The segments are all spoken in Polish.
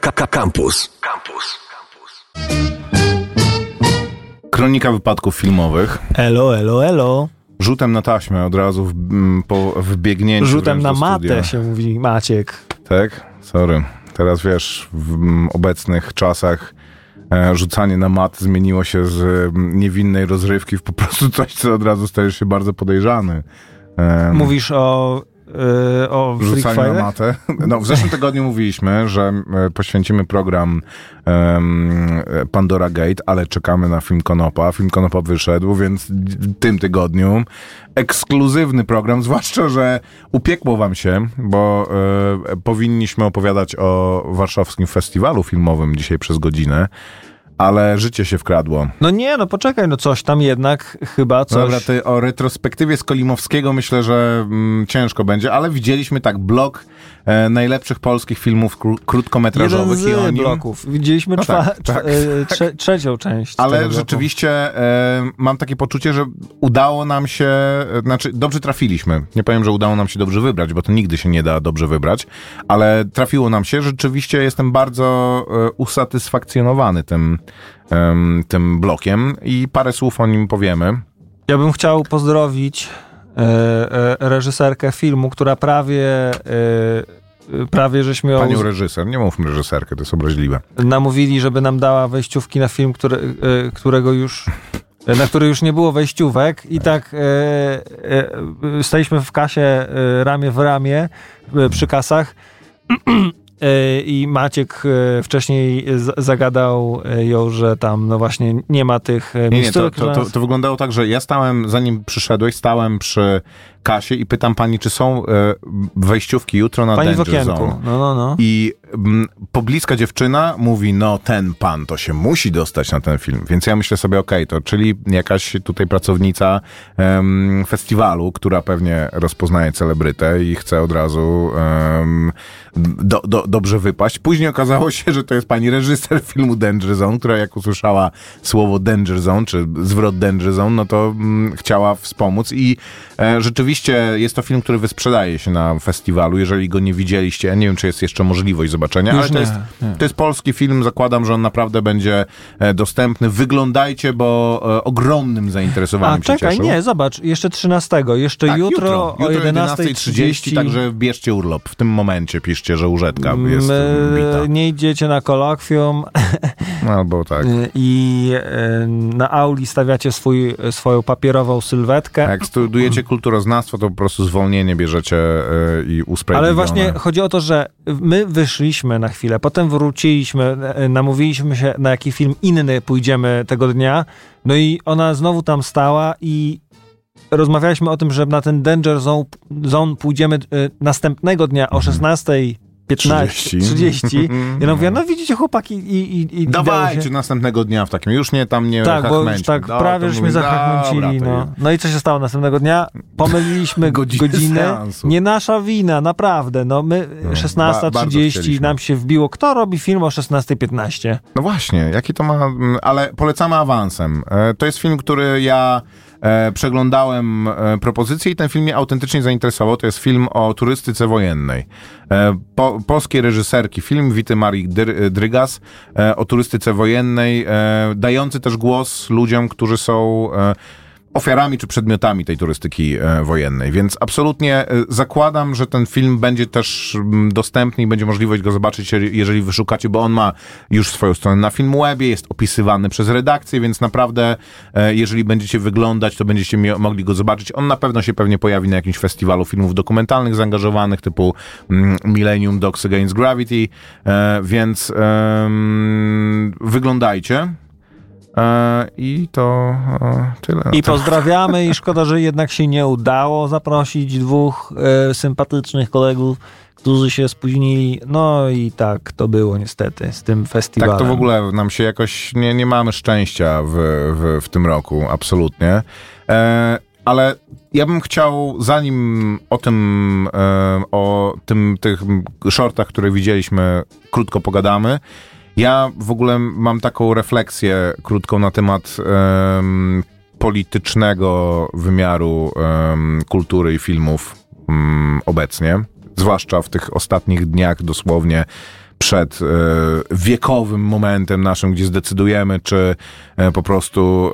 Campus. Campus. Kronika wypadków filmowych. Elo, elo, elo. Rzutem na taśmę od razu w, m, po wbiegnięciu. Rzutem na matę się mówi Maciek. Tak? Sorry. Teraz wiesz, w m, obecnych czasach e, rzucanie na mat zmieniło się z m, niewinnej rozrywki w po prostu coś, co od razu stajesz się bardzo podejrzany. Mówisz o, yy, o Freak Rzucanie na matę. No, w zeszłym tygodniu mówiliśmy, że e, poświęcimy program em, Pandora Gate, ale czekamy na film Konopa. Film Konopa wyszedł, więc w tym tygodniu ekskluzywny program, zwłaszcza, że upiekło wam się, bo e, powinniśmy opowiadać o warszawskim festiwalu filmowym dzisiaj przez godzinę, ale życie się wkradło. No nie, no poczekaj, no coś tam jednak chyba coś... Dobra, ty o retrospektywie Skolimowskiego myślę, że mm, ciężko będzie, ale widzieliśmy tak blok e, najlepszych polskich filmów kró- Jeden krótkometrażowych i z nim... bloków. Widzieliśmy No tak, tak, trze- trze- trzecią część Ale rzeczywiście e, mam takie poczucie, że udało nam się, e, znaczy dobrze trafiliśmy. Nie powiem, że udało nam się dobrze wybrać, bo to nigdy się nie da dobrze wybrać, ale trafiło nam się. Rzeczywiście jestem bardzo e, usatysfakcjonowany tym, tym blokiem i parę słów o nim powiemy. Ja bym chciał pozdrowić e, e, reżyserkę filmu, która prawie... E, prawie żeśmy ją Panią reżyser, nie mówmy reżyserkę, to jest obraźliwe. namówili, żeby nam dała wejściówki na film, który, którego już na który już nie było wejściówek i tak staliśmy w kasie ramię w ramię przy kasach i Maciek e, wcześniej zagadał e, ją, że tam no właśnie nie ma tych e, Nie, nie, to, to, to, to wyglądało tak, że ja stałem, zanim przyszedłeś, stałem przy kasie i pytam pani, czy są e, wejściówki jutro na Pani w Danger okienku. Zone. No, no, no. I mm, pobliska dziewczyna mówi, no ten pan to się musi dostać na ten film. Więc ja myślę sobie, okej, to czyli jakaś tutaj pracownica festiwalu, która pewnie rozpoznaje celebrytę i chce od razu do, do, dobrze wypaść. Później okazało się, że to jest pani reżyser filmu Danger Zone, która jak usłyszała słowo Danger Zone, czy zwrot Danger Zone, no to mm, chciała wspomóc i e, rzeczywiście jest to film, który wysprzedaje się na festiwalu. Jeżeli go nie widzieliście, ja nie wiem, czy jest jeszcze możliwość zobaczenia, Już ale to nie, jest, nie. to jest polski film, zakładam, że on naprawdę będzie e, dostępny. Wyglądajcie, bo e, ogromnym A zainteresowaniem się czekaj, cieszył. nie, zobacz, jeszcze 13. Jeszcze Tak, jutro, o 11.30 także bierzcie urlop. W tym momencie piszcie, że łóżetka jest bita. nie idziecie na kolokwium No, albo tak. i e, na auli stawiacie swój, swoją papierową sylwetkę. A Jak studiujecie kulturoznawstwo, to po prostu zwolnienie bierzecie e, i usprawiedliwione. Ale właśnie chodzi o to, że my wyszliśmy na chwilę, potem wróciliśmy, namówiliśmy się na jaki film inny pójdziemy tego dnia, no i ona znowu tam stała i rozmawialiśmy o tym, że na ten Danger Zone, zone pójdziemy następnego dnia o 16.15, 30. 30. Ja mówię, no widzicie chłopaki i, i, i Dawajcie się. następnego dnia w takim. Już nie tam nie Tak, bo tak Dobra, prawie żeśmy zachachmęcili. No. no i co się stało następnego dnia? Pomyliliśmy Godzinę. Nie nasza wina, naprawdę. No my No, ba- 16.30 bardzo chcieliśmy. nam się wbiło. Kto robi film o 16.15? No właśnie, jaki to ma. mm, Ale polecamy awansem. E, To jest film, który ja e, przeglądałem e, i ten film mnie autentycznie zainteresował. To jest film o turystyce wojennej. E, Po, polskiej reżyserki film Wity Marii Dry- Drygas e, o turystyce wojennej, e, dający też głos ludziom, którzy są. Ofiarami czy przedmiotami tej turystyki e, wojennej. Więc absolutnie e, zakładam, że ten film będzie też mm, dostępny i będzie możliwość go zobaczyć, je- jeżeli wyszukacie, bo on ma już swoją stronę na Filmwebie, jest opisywany przez redakcję, więc naprawdę e, jeżeli będziecie wyglądać, to będziecie mogli go zobaczyć. On na pewno się pewnie pojawi na jakimś festiwalu filmów dokumentalnych zaangażowanych, typu mm, Millennium Dogs Against Gravity, więc wyglądajcie. E, I to e, tyle. I pozdrawiamy i szkoda, że jednak się nie udało zaprosić dwóch e, sympatycznych kolegów, którzy się spóźnili. No i tak to było niestety z tym festiwalem. Tak, to w ogóle nam się jakoś nie, nie mamy szczęścia w, w, w tym roku, absolutnie. E, ale ja bym chciał, zanim o tym, e, o tym, tych shortach, które widzieliśmy, krótko pogadamy. Ja w ogóle mam taką refleksję krótką na temat em, politycznego wymiaru em, kultury i filmów mm, obecnie, zwłaszcza w tych ostatnich dniach dosłownie przed e, wiekowym momentem naszym, gdzie zdecydujemy, czy e, po prostu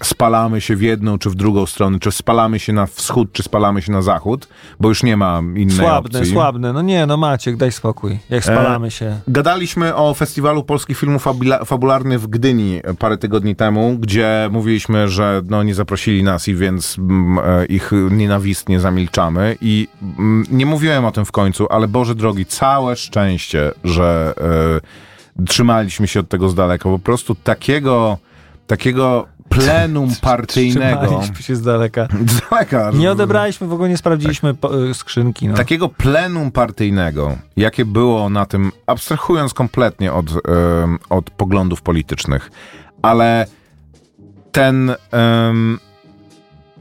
e, spalamy się w jedną, czy w drugą stronę, czy spalamy się na wschód, czy spalamy się na zachód, bo już nie ma innej Słabne, opcji. słabne. No nie, no Maciek, daj spokój. Jak spalamy się. Gadaliśmy o Festiwalu Polskich Filmów Fabula- Fabularnych w Gdyni parę tygodni temu, gdzie mówiliśmy, że no, nie zaprosili nas i więc mm, e, ich nienawistnie zamilczamy. I mm, nie mówiłem o tym w końcu, ale Boże drogi, całe szczęście, że e, trzymaliśmy się od tego z daleka. Po prostu takiego, takiego plenum partyjnego. Trzymaliśmy się z daleka. Z daleka. Nie odebraliśmy, w ogóle nie sprawdziliśmy po, y, skrzynki. No. Takiego plenum partyjnego, jakie było na tym, abstrahując kompletnie od, em, od poglądów politycznych, ale ten em,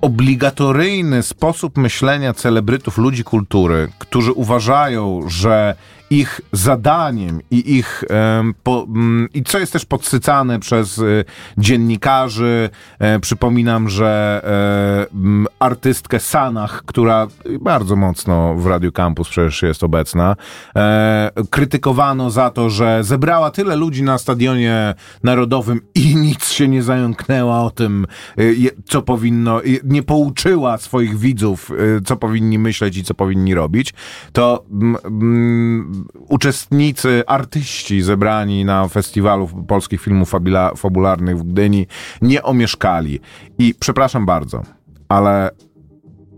obligatoryjny sposób myślenia celebrytów, ludzi kultury, którzy uważają, że ich zadaniem i ich po, mm, i co jest też podsycane przez y, dziennikarzy. E, przypominam, że e, artystkę Sanach, która bardzo mocno w Radio Campus przecież jest obecna, e, krytykowano za to, że zebrała tyle ludzi na stadionie narodowym i nic się nie zająknęła o tym, co powinno, nie pouczyła swoich widzów, co powinni myśleć i co powinni robić, to uczestnicy, artyści zebrani na festiwalu polskich filmów fabula, fabularnych w Gdyni nie omieszkali. I przepraszam bardzo, ale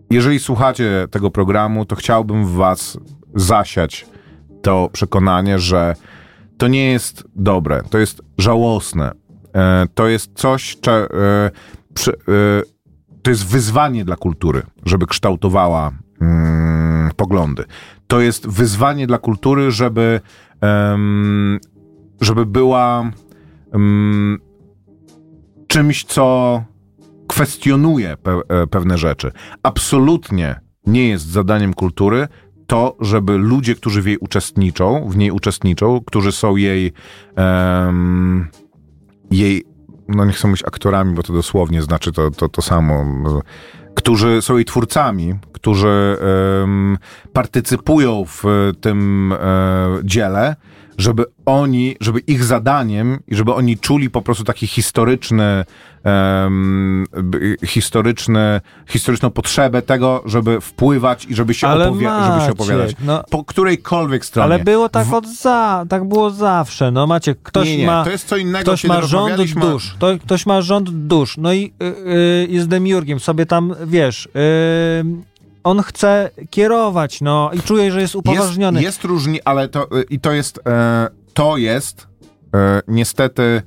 jeżeli słuchacie tego programu, to chciałbym w was zasiać to przekonanie, że to nie jest dobre, to jest żałosne. E, to jest coś, e, e, to jest wyzwanie dla kultury, żeby kształtowała mm, poglądy. To jest wyzwanie dla kultury, żeby, żeby była czymś, co kwestionuje e, pewne rzeczy. Absolutnie nie jest zadaniem kultury to, żeby ludzie, którzy w jej uczestniczą, w niej uczestniczą, którzy są jej, em, jej, no nie chcę mówić aktorami, bo to dosłownie znaczy to, to, to samo, którzy są jej twórcami, którzy em, partycypują w tym e, dziele, żeby oni, żeby ich zadaniem i żeby oni czuli po prostu taki historyczny, historyczny, historyczną potrzebę tego, żeby wpływać i żeby się, żeby się opowiadać. no- po którejkolwiek stronie. Ale było tak od za, tak było zawsze. No macie, ktoś nie, nie, ma. to jest co innego, Ktoś ma rząd dusz. To, ktoś ma rząd dusz. No i y, y, jest demiurgiem, sobie tam wiesz. y, on chce kierować, no i czuje, że jest upoważniony. Jest, jest różni, ale to, i to jest, e, to jest e, niestety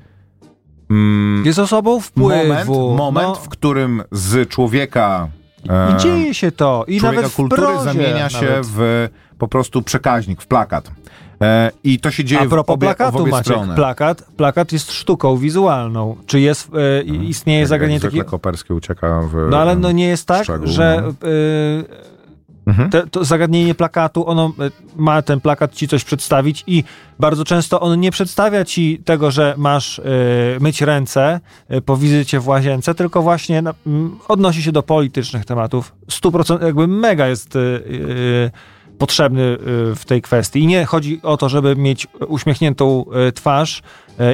mm, Jest osobą wpływu. moment, moment no, w którym z człowieka e, I dzieje się to. I nawet w kultury prozie zamienia się nawet. w po prostu przekaźnik, w plakat. E, I to się dzieje A w propos obie, w plakatu, obie Maciek, strony. plakat, plakat jest sztuką wizualną. Czy jest, e, i- istnieje Jak zagadnienie zwykle takiego... Koperski ucieka w... No ale no nie jest tak, szczegół, że no. y, Mhm. te, to zagadnienie plakatu, ono y, ma ten plakat ci coś przedstawić i bardzo często on nie przedstawia ci tego, że masz y, myć ręce y, po wizycie w łazience, tylko właśnie na, mm, odnosi się do politycznych tematów. 100% jakby mega jest potrzebny w tej kwestii. I nie chodzi o to, żeby mieć uśmiechniętą twarz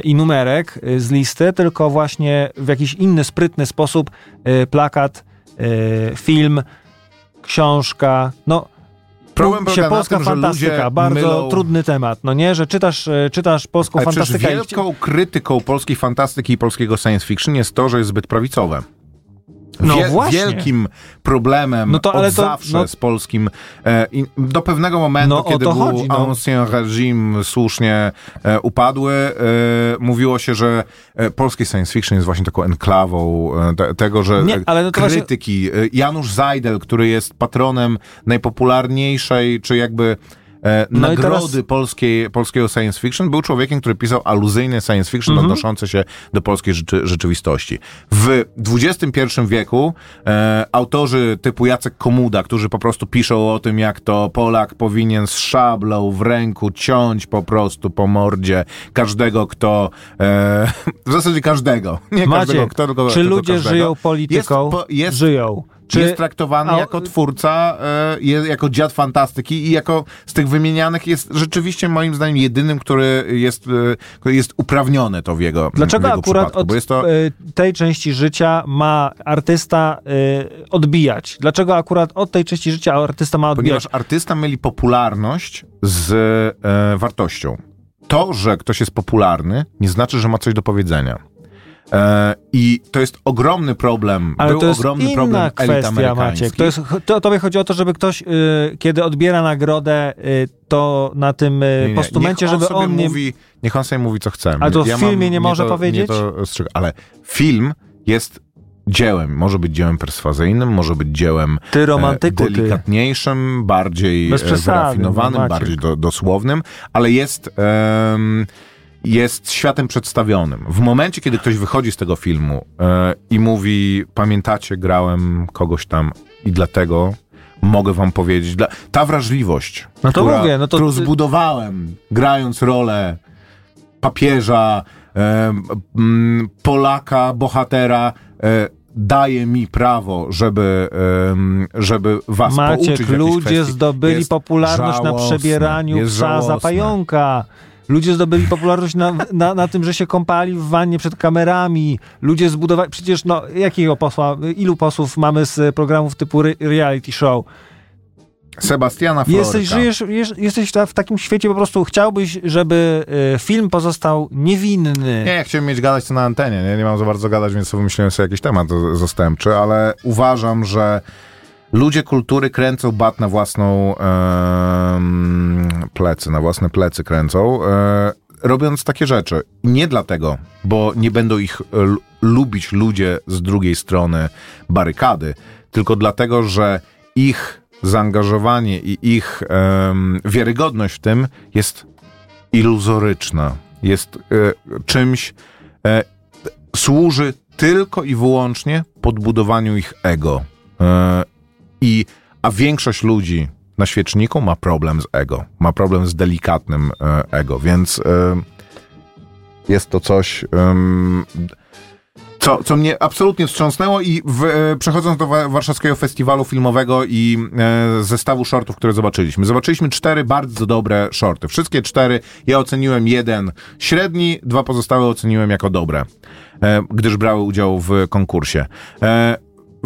i numerek z listy, tylko właśnie w jakiś inny, sprytny sposób plakat, film, książka, no Problem się polska tym, fantastyka, bardzo mylą- trudny temat, no nie, że czytasz, e, czytasz polską Ale fantastykę i wielką krytyką polskiej fantastyki i polskiego science fiction jest to, że jest zbyt prawicowe. No Wie- właśnie. Wielkim problemem No to, ale od to- zawsze no- z polskim e, do pewnego momentu, No, kiedy był chodzi, no. ancien słusznie e, upadły, e, mówiło się, że e, polski science fiction jest właśnie taką enklawą e, te, tego, że Nie, ale no to właśnie- krytyki. e, Janusz Zajdel, który jest patronem najpopularniejszej, czy jakby e, No nagrody teraz- polskiej, polskiego science fiction, był człowiekiem, który pisał aluzyjny science fiction Mhm. odnoszący się do polskiej rzeczy, rzeczywistości. W XXI wieku e, autorzy typu Jacek Komuda, którzy po prostu piszą o tym, jak to Polak powinien z szablą w ręku ciąć po prostu po mordzie każdego, kto... E, w zasadzie każdego. Nie każdego, Maciek, kto, tylko czy ludzie każdego. żyją polityką? Jest, po, jest Żyją. Czy- jest traktowany a- jako twórca, e, jako dziad fantastyki i jako z tych wymienianych jest rzeczywiście moim zdaniem jedynym, który jest, e, jest uprawniony to w jego, w Dlaczego jego akurat od to... y, tej części życia ma artysta odbijać? Dlaczego akurat od tej części życia artysta ma odbijać? Ponieważ artysta myli popularność z e, wartością. To, że ktoś jest popularny, nie znaczy, że ma coś do powiedzenia. E, I to jest ogromny problem. Ale Był to jest ogromny inna problem kwestia. Maciek. To jest, to, tobie chodzi o to, żeby ktoś, y, kiedy odbiera nagrodę, y, to na tym y, Nie, nie. postumencie, niech on żeby sobie on nie... mówi, Niech on sobie mówi, co chce. Ale to w mam- filmie nie mnie może to, powiedzieć? to. Ale film jest dziełem. Może być dziełem perswazyjnym, może być dziełem Ty romantyku, e, ty. delikatniejszym, bardziej Bez e, przesady, wyrafinowanym, no, bardziej do, dosłownym, ale jest, em, jest światem przedstawionym. W momencie, kiedy ktoś wychodzi z tego filmu e, i mówi, pamiętacie, grałem kogoś tam i dlatego mogę wam powiedzieć, dla... ta wrażliwość, No to która, mówię, no to którą zbudowałem, grając rolę papieża, e, m, Polaka, bohatera, e, daje mi prawo, żeby, żeby was pouczyć Maciek, jakiejś ludzie zdobyli Jest popularność na żałosne, przebieraniu jest psa za pająka. Ludzie zdobyli popularność na, na, na tym, że się kąpali w wannie przed kamerami. Ludzie zbudowali... Przecież no, jakiego posła, ilu posłów mamy z programów typu re- reality show? Sebastiana Florka. Jesteś, żyjesz, jesz- jesteś w takim świecie, po prostu chciałbyś, żeby y, film pozostał niewinny. Nie, ja chciałem mieć gadać to na antenie, nie? nie mam za bardzo gadać, więc wymyśliłem sobie jakiś temat zastępczy, ale uważam, że ludzie kultury kręcą bat na własną plecy, na własne plecy kręcą, e, robiąc takie rzeczy. Nie dlatego, bo nie będą ich l- lubić ludzie z drugiej strony barykady, tylko dlatego, że ich zaangażowanie i ich wiarygodność w tym jest iluzoryczna. Jest e, czymś, e, służy tylko i wyłącznie podbudowaniu ich ego. I, a większość ludzi na świeczniku ma problem z ego. Ma problem z delikatnym e, ego, więc e, jest to coś, co, co mnie absolutnie wstrząsnęło i w, e, przechodząc do wa- warszawskiego festiwalu filmowego i zestawu shortów, które zobaczyliśmy. Zobaczyliśmy cztery bardzo dobre shorty. Wszystkie cztery ja oceniłem jeden średni, dwa pozostałe oceniłem jako dobre, gdyż brały udział w konkursie.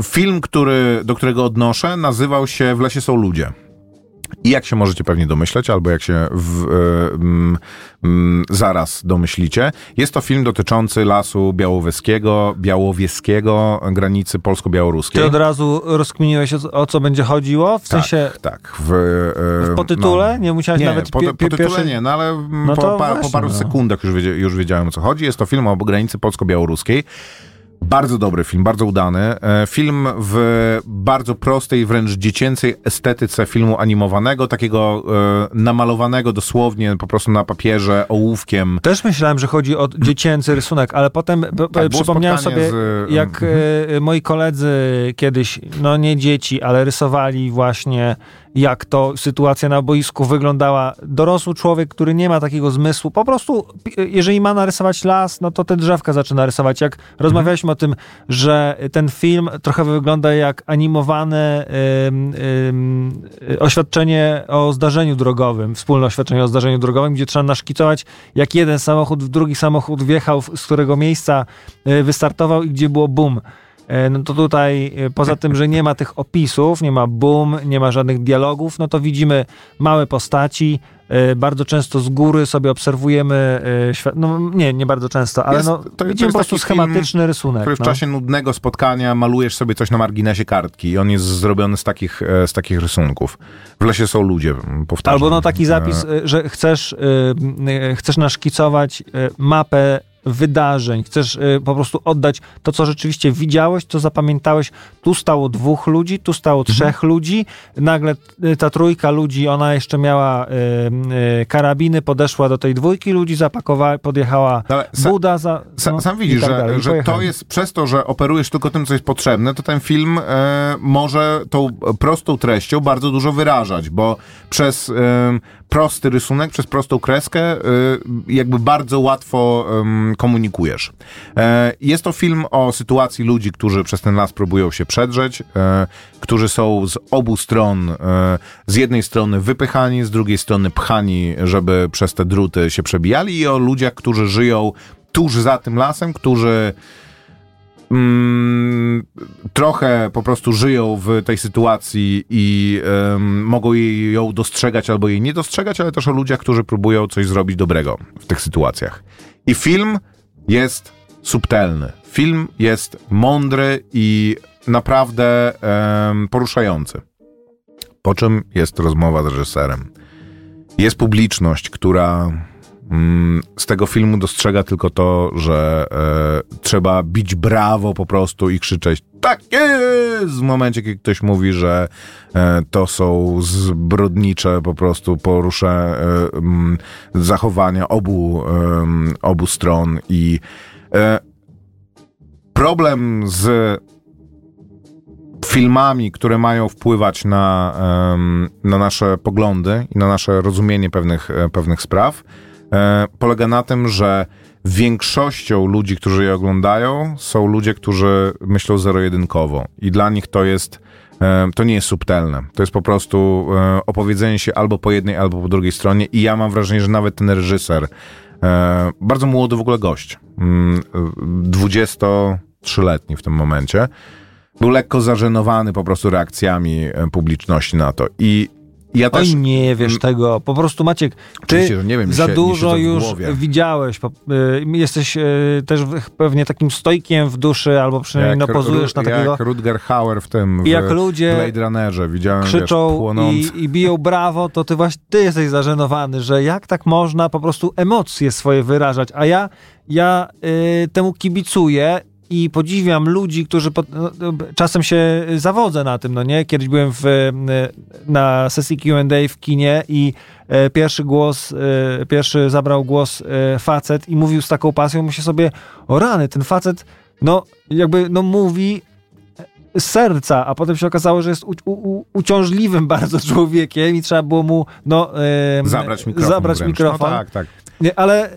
Film, który, do którego odnoszę, nazywał się W lesie są ludzie. I jak się możecie pewnie domyśleć, albo jak się w, e, mm, mm, zaraz domyślicie, jest to film dotyczący lasu białowieskiego, białowieskiego, granicy polsko-białoruskiej. Ty od razu rozkminiłeś, o, co- o co będzie chodziło? W sensie Tak, tak. W, e, w potytule? Nie musiałeś nie, nawet po, po tytule pierwszej- nie, no ale No po, pa, po właśnie, paru no. sekundach już, wiedzie, już wiedziałem o co chodzi. Jest to film o granicy polsko-białoruskiej. Bardzo dobry film, bardzo udany. E, Film w bardzo prostej, wręcz dziecięcej estetyce filmu animowanego, takiego e, namalowanego dosłownie po prostu na papierze ołówkiem. Też myślałem, że chodzi o dziecięcy rysunek, ale potem Tak, przypomniałem sobie, z- jak e, moi koledzy kiedyś, no nie dzieci, ale rysowali właśnie, jak to sytuacja na boisku wyglądała. Dorosły człowiek, który nie ma takiego zmysłu, po prostu, jeżeli ma narysować las, no to te drzewka zaczyna rysować. Jak rozmawialiśmy o tym, że ten film trochę wygląda jak animowane y, oświadczenie o zdarzeniu drogowym, wspólne oświadczenie o zdarzeniu drogowym, gdzie trzeba naszkicować, jak jeden samochód w drugi samochód wjechał, z którego miejsca y, wystartował i gdzie było boom. E, No to tutaj, e, poza tym, że nie ma tych opisów, nie ma boom, nie ma żadnych dialogów, no to widzimy małe postaci, e, bardzo często z góry sobie obserwujemy świat, no nie, nie bardzo często, ale Jest- no, to- widzimy jest po prostu taki film, schematyczny rysunek. który w no. czasie nudnego spotkania malujesz sobie coś na marginesie kartki i on jest zrobiony z takich, z takich rysunków. W lesie są ludzie, powtarzam. Albo no taki zapis, że chcesz, chcesz naszkicować mapę wydarzeń, chcesz y, po prostu oddać to, co rzeczywiście widziałeś, co zapamiętałeś. Tu stało dwóch ludzi, tu stało Mhm. trzech ludzi. Nagle y, ta trójka ludzi, ona jeszcze miała y, karabiny, podeszła do tej dwójki ludzi, zapakowała, podjechała ale Buda za... No, sam widzisz, tak że, dalej. Że to jest przez to, że operujesz tylko tym, co jest potrzebne, to ten film e, może tą prostą treścią bardzo dużo wyrażać, bo przez e, prosty rysunek, przez prostą kreskę e, jakby bardzo łatwo komunikujesz. E, jest to film o sytuacji ludzi, którzy przez ten las próbują się przedrzeć, e, którzy są z obu stron, e, z jednej strony wypychani, z drugiej strony pchani, żeby przez te druty się przebijali i o ludziach, którzy żyją tuż za tym lasem, którzy mm, trochę po prostu żyją w tej sytuacji i mogą jej, ją dostrzegać albo jej nie dostrzegać, ale też o ludziach, którzy próbują coś zrobić dobrego w tych sytuacjach. I film jest subtelny. Film jest mądry i naprawdę um, poruszający. Po czym jest rozmowa z reżyserem. Jest publiczność, która z tego filmu dostrzega tylko to, że e, trzeba bić brawo po prostu i krzyczeć tak jest! W momencie, kiedy ktoś mówi, że e, to są zbrodnicze po prostu porusze e, m, zachowania obu, obu stron i e, problem z filmami, które mają wpływać na, na nasze poglądy i na nasze rozumienie pewnych, e, pewnych spraw, polega na tym, że większością ludzi, którzy je oglądają, są ludzie, którzy myślą zero-jedynkowo. I dla nich to jest e, to nie jest subtelne. To jest po prostu e, opowiedzenie się albo po jednej, albo po drugiej stronie. I ja mam wrażenie, że nawet ten reżyser, e, bardzo młody w ogóle gość, 23-letni mm, w tym momencie, był lekko zażenowany po prostu reakcjami publiczności na to. I ja też... Oj, nie wiesz tego. Po prostu Maciek, ty wiem, za się, dużo już widziałeś. Y, jesteś y, też pewnie takim stojkiem w duszy, albo przynajmniej jak, no, pozujesz na takiego... Jak Rutger Hauer w tym w jak ludzie Blade Runnerze. Widziałem, krzyczą wiesz, i, i, biją brawo, to ty właśnie ty jesteś zażenowany, że jak tak można po prostu emocje swoje wyrażać, a ja, ja y, temu kibicuję i podziwiam ludzi, którzy po, no, no czasem się zawodzę na tym, no nie? Kiedyś byłem w, e, na sesji Q&A w kinie i e, pierwszy głos, e, pierwszy zabrał głos facet i mówił z taką pasją, myślę sobie, o rany, ten facet, no jakby, no mówi z serca, a potem się okazało, że jest u, u, uciążliwym bardzo człowiekiem i trzeba było mu, no... zabrać mikrofon. Zabrać no mikrofon. No tak, tak. Ale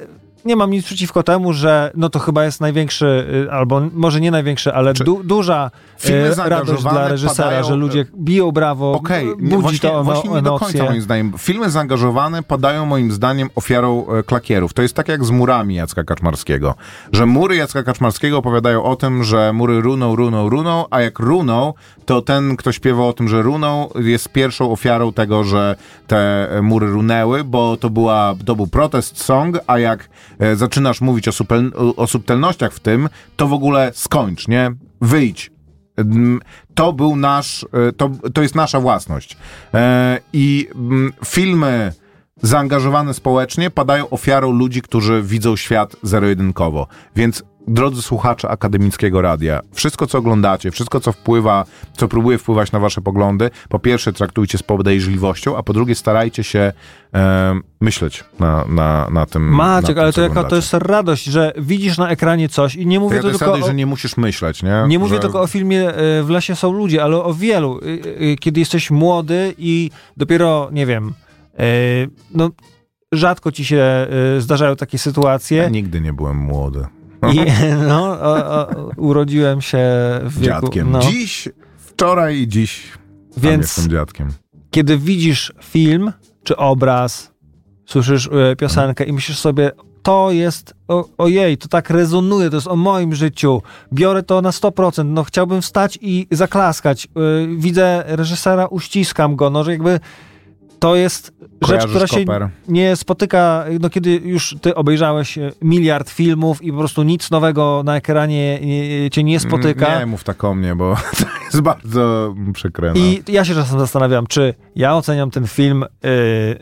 nie mam nic przeciwko temu, że no to chyba jest największy, y, albo może nie największy, ale du, duża y, radość dla reżysera, padają, że ludzie biją brawo, okay, budzi właśnie, to właśnie nie do końca moim zdaniem. Filmy zaangażowane padają moim zdaniem ofiarą e, klakierów. To jest tak jak z murami Jacka Kaczmarskiego, że mury Jacka Kaczmarskiego opowiadają o tym, że mury runą, runą, runą, a jak runą, to ten, kto śpiewa o tym, że runą, jest pierwszą ofiarą tego, że te mury runęły, bo to, była, to był protest song, a jak E, zaczynasz mówić o, supel, o subtelnościach w tym, to w ogóle skończ, nie? Wyjdź. To był nasz, e, to, to jest nasza własność. E, I filmy zaangażowane społecznie padają ofiarą ludzi, którzy widzą świat zero-jedynkowo. Więc drodzy słuchacze akademickiego radia, wszystko co oglądacie, wszystko co wpływa, co próbuje wpływać na wasze poglądy, po pierwsze traktujcie z podejrzliwością, a po drugie starajcie się e, myśleć na, na, na tym. Maciek, na ale to jaka to jest radość, że widzisz na ekranie coś i nie mówię to, to tylko radość, o, że nie musisz myśleć, nie? Nie mówię że... tylko o filmie e, W lesie są ludzie, ale o wielu. E, e, kiedy jesteś młody i dopiero, nie wiem, no rzadko ci się zdarzają takie sytuacje. Ja nigdy nie byłem młody. I, no, o, o, urodziłem się w wieku... Dziadkiem. No. Dziś, wczoraj i dziś Więc jestem dziadkiem. Kiedy widzisz film czy obraz, słyszysz e, piosenkę i myślisz sobie, to jest, o, ojej, to tak rezonuje, to jest o moim życiu, biorę to na 100%, no chciałbym wstać i zaklaskać, e, widzę reżysera, uściskam go, no że jakby to jest rzecz, która się koper. nie spotyka, no kiedy już ty obejrzałeś e, miliard filmów i po prostu nic nowego na ekranie cię nie spotyka. Nie mów tak o mnie, bo to jest bardzo przykre. No. I ja się czasem zastanawiam, czy ja oceniam ten film y,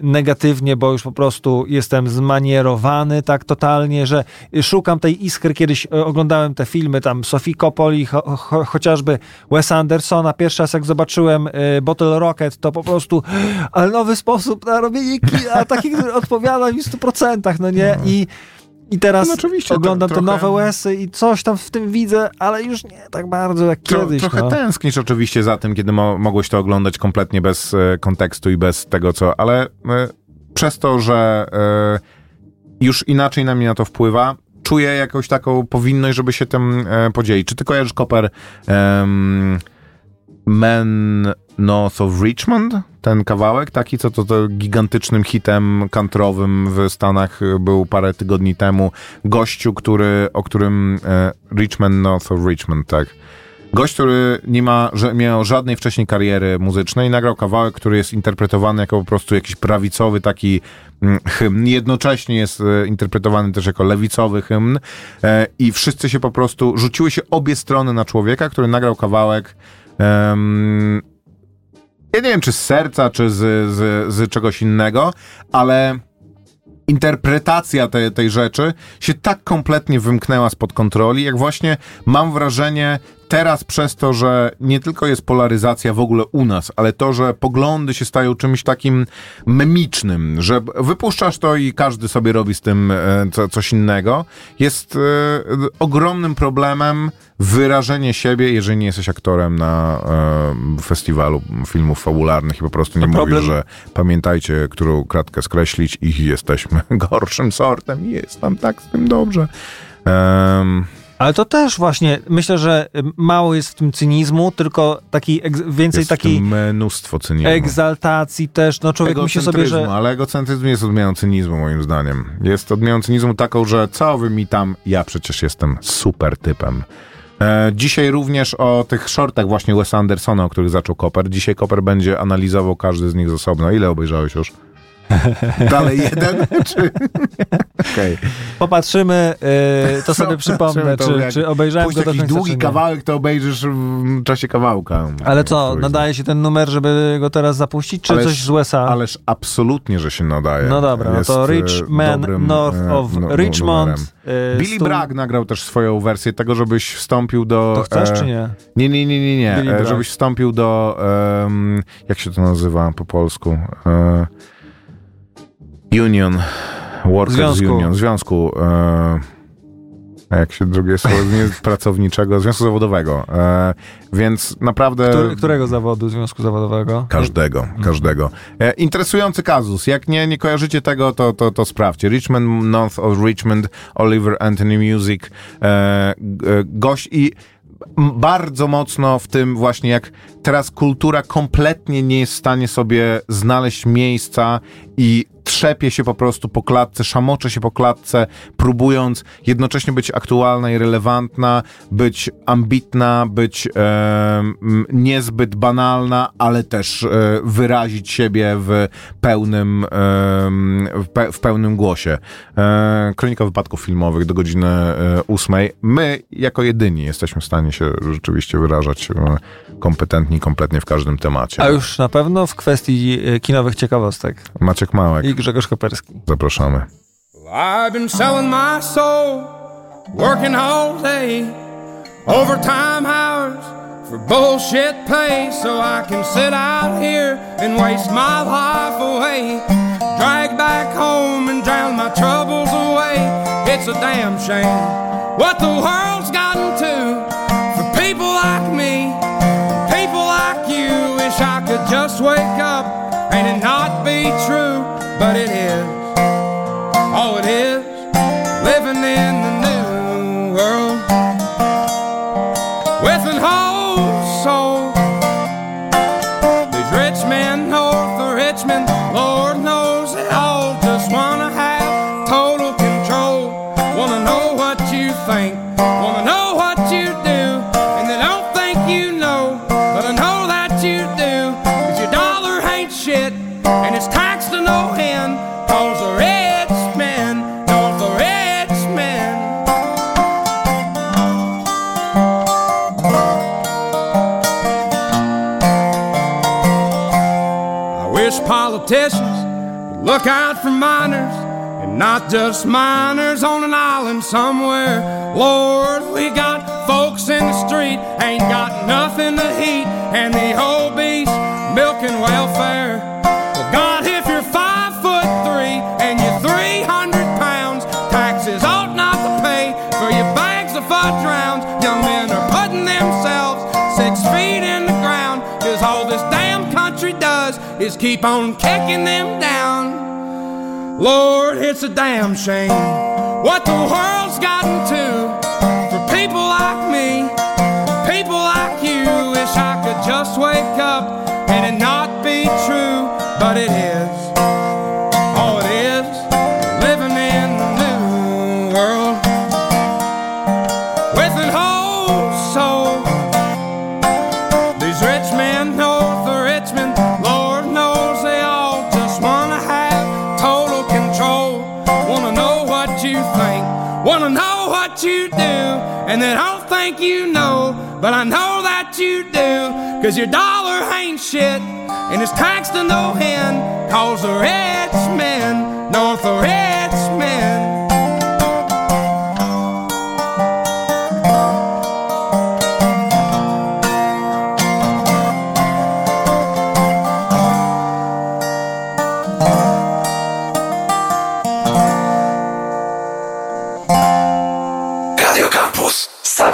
negatywnie, bo już po prostu jestem zmanierowany tak totalnie, że szukam tej iskry. Kiedyś e, oglądałem te filmy, tam Sofii Coppoli, cho, cho, chociażby Wes Andersona. Pierwszy raz jak zobaczyłem Bottle Rocket, to po prostu, ale nowy sposób na robienie kina, taki, który odpowiada mi w 100%, no nie? I i teraz no oglądam te nowe łesy i coś tam w tym widzę, ale już nie tak bardzo jak Tro, kiedyś. Trochę no. tęsknisz oczywiście za tym, kiedy mo mogłeś to oglądać kompletnie bez e, kontekstu i bez tego, co... Ale e, przez to, że e, już inaczej na mnie na to wpływa, czuję jakąś taką powinność, żeby się tym e, podzielić. Czy ty kojarzysz Koper um, Man North of Richmond? Ten kawałek taki, co to, to gigantycznym hitem kantrowym w Stanach był parę tygodni temu. Gościu, który, o którym e, Richmond North of Richmond, tak. Gość, który nie ma, że miał żadnej wcześniej kariery muzycznej, nagrał kawałek, który jest interpretowany jako po prostu jakiś prawicowy taki mm, hymn. Jednocześnie jest e, interpretowany też jako lewicowy hymn e, i wszyscy się po prostu, rzuciły się obie strony na człowieka, który nagrał kawałek um, ja nie wiem, czy z serca, czy z, z, z czegoś innego, ale interpretacja tej, tej rzeczy się tak kompletnie wymknęła spod kontroli, jak właśnie mam wrażenie teraz przez to, że nie tylko jest polaryzacja w ogóle u nas, ale to, że poglądy się stają czymś takim memicznym, że wypuszczasz to i każdy sobie robi z tym e, co, coś innego, jest e, ogromnym problemem wyrażenie siebie, jeżeli nie jesteś aktorem na e, festiwalu filmów fabularnych i po prostu nie mówisz, że pamiętajcie, którą kratkę skreślić i jesteśmy gorszym sortem i jest tam tak z tym dobrze. Um, ale to też właśnie, myślę, że mało jest w tym cynizmu, tylko taki więcej jest takiej... mnóstwo cynizmu. Egzaltacji też, no człowiek myśli sobie, że... ale egocentryzm jest odmianą cynizmu moim zdaniem. Jest odmianą cynizmu taką, że co wy mi tam, ja przecież jestem super typem. E, dzisiaj również o tych shortach właśnie Wes Andersona, o których zaczął Koper. Dzisiaj Koper będzie analizował każdy z nich z osobna. Ile obejrzałeś już? Dalej jeden? Czy... okay. Popatrzymy, yy, to sobie przypomnę, to czy, czy obejrzałem go do jakiś długi kawałek, to obejrzysz w czasie kawałka. Ale co, nadaje się ten numer, żeby go teraz zapuścić, czy ależ, coś z USA? Ależ absolutnie, że się nadaje. No dobra, no to Rich Man dobrym, North e, of no, Richmond. Yy, Billy. Bragg nagrał też swoją wersję tego, żebyś wstąpił do... To chcesz, e, czy nie? Nie, nie, nie, nie, nie. E, żebyś wstąpił do... Um, jak się to nazywa po polsku? E, Union, Workers związku. Union, związku, e, a jak się drugie słowo, nie pracowniczego, związku zawodowego. E, więc naprawdę... Który, którego zawodu, związku zawodowego? Każdego, mhm. każdego. E, interesujący kazus. Jak nie, nie kojarzycie tego, to, to, to sprawdźcie. Richmond, North of Richmond, Oliver Anthony Music, e, e gość i bardzo mocno w tym właśnie, jak teraz kultura kompletnie nie jest w stanie sobie znaleźć miejsca i trzepie się po prostu po klatce, szamocze się po klatce, próbując jednocześnie być aktualna i relevantna, być ambitna, być e, niezbyt banalna, ale też e, wyrazić siebie w pełnym, e, w, pe, w, pełnym głosie. E, kronika wypadków filmowych do godziny e, ósmej. My, jako jedyni, jesteśmy w stanie się rzeczywiście wyrażać e, kompetentni kompletnie w każdym temacie. A już na pewno w kwestii kinowych ciekawostek. Maciek Małek. I Grzegorz Koperski. Zapraszamy. I've been selling my soul, working all day, overtime hours for bullshit pay, so I can sit out here and waste my life away. Drag back home and drown my troubles away. It's a damn shame what the world's gotten to for people like me, people like you. Wish I could just wake up and it not be true but it is. Oh, it is living in the new world politicians look out for miners and not just miners on an island somewhere. Lord, we got folks in the street, ain't got nothing to eat, and the obese keep on kicking them down. Lord, it's a damn shame what the world's gotten to for people like me, people like you. Wish I could just wake up and it not be true, but it is. Think you know, but I know that you do. Cause your dollar ain't shit, and it's taxed to no end, cause the rich men, north of Richmond.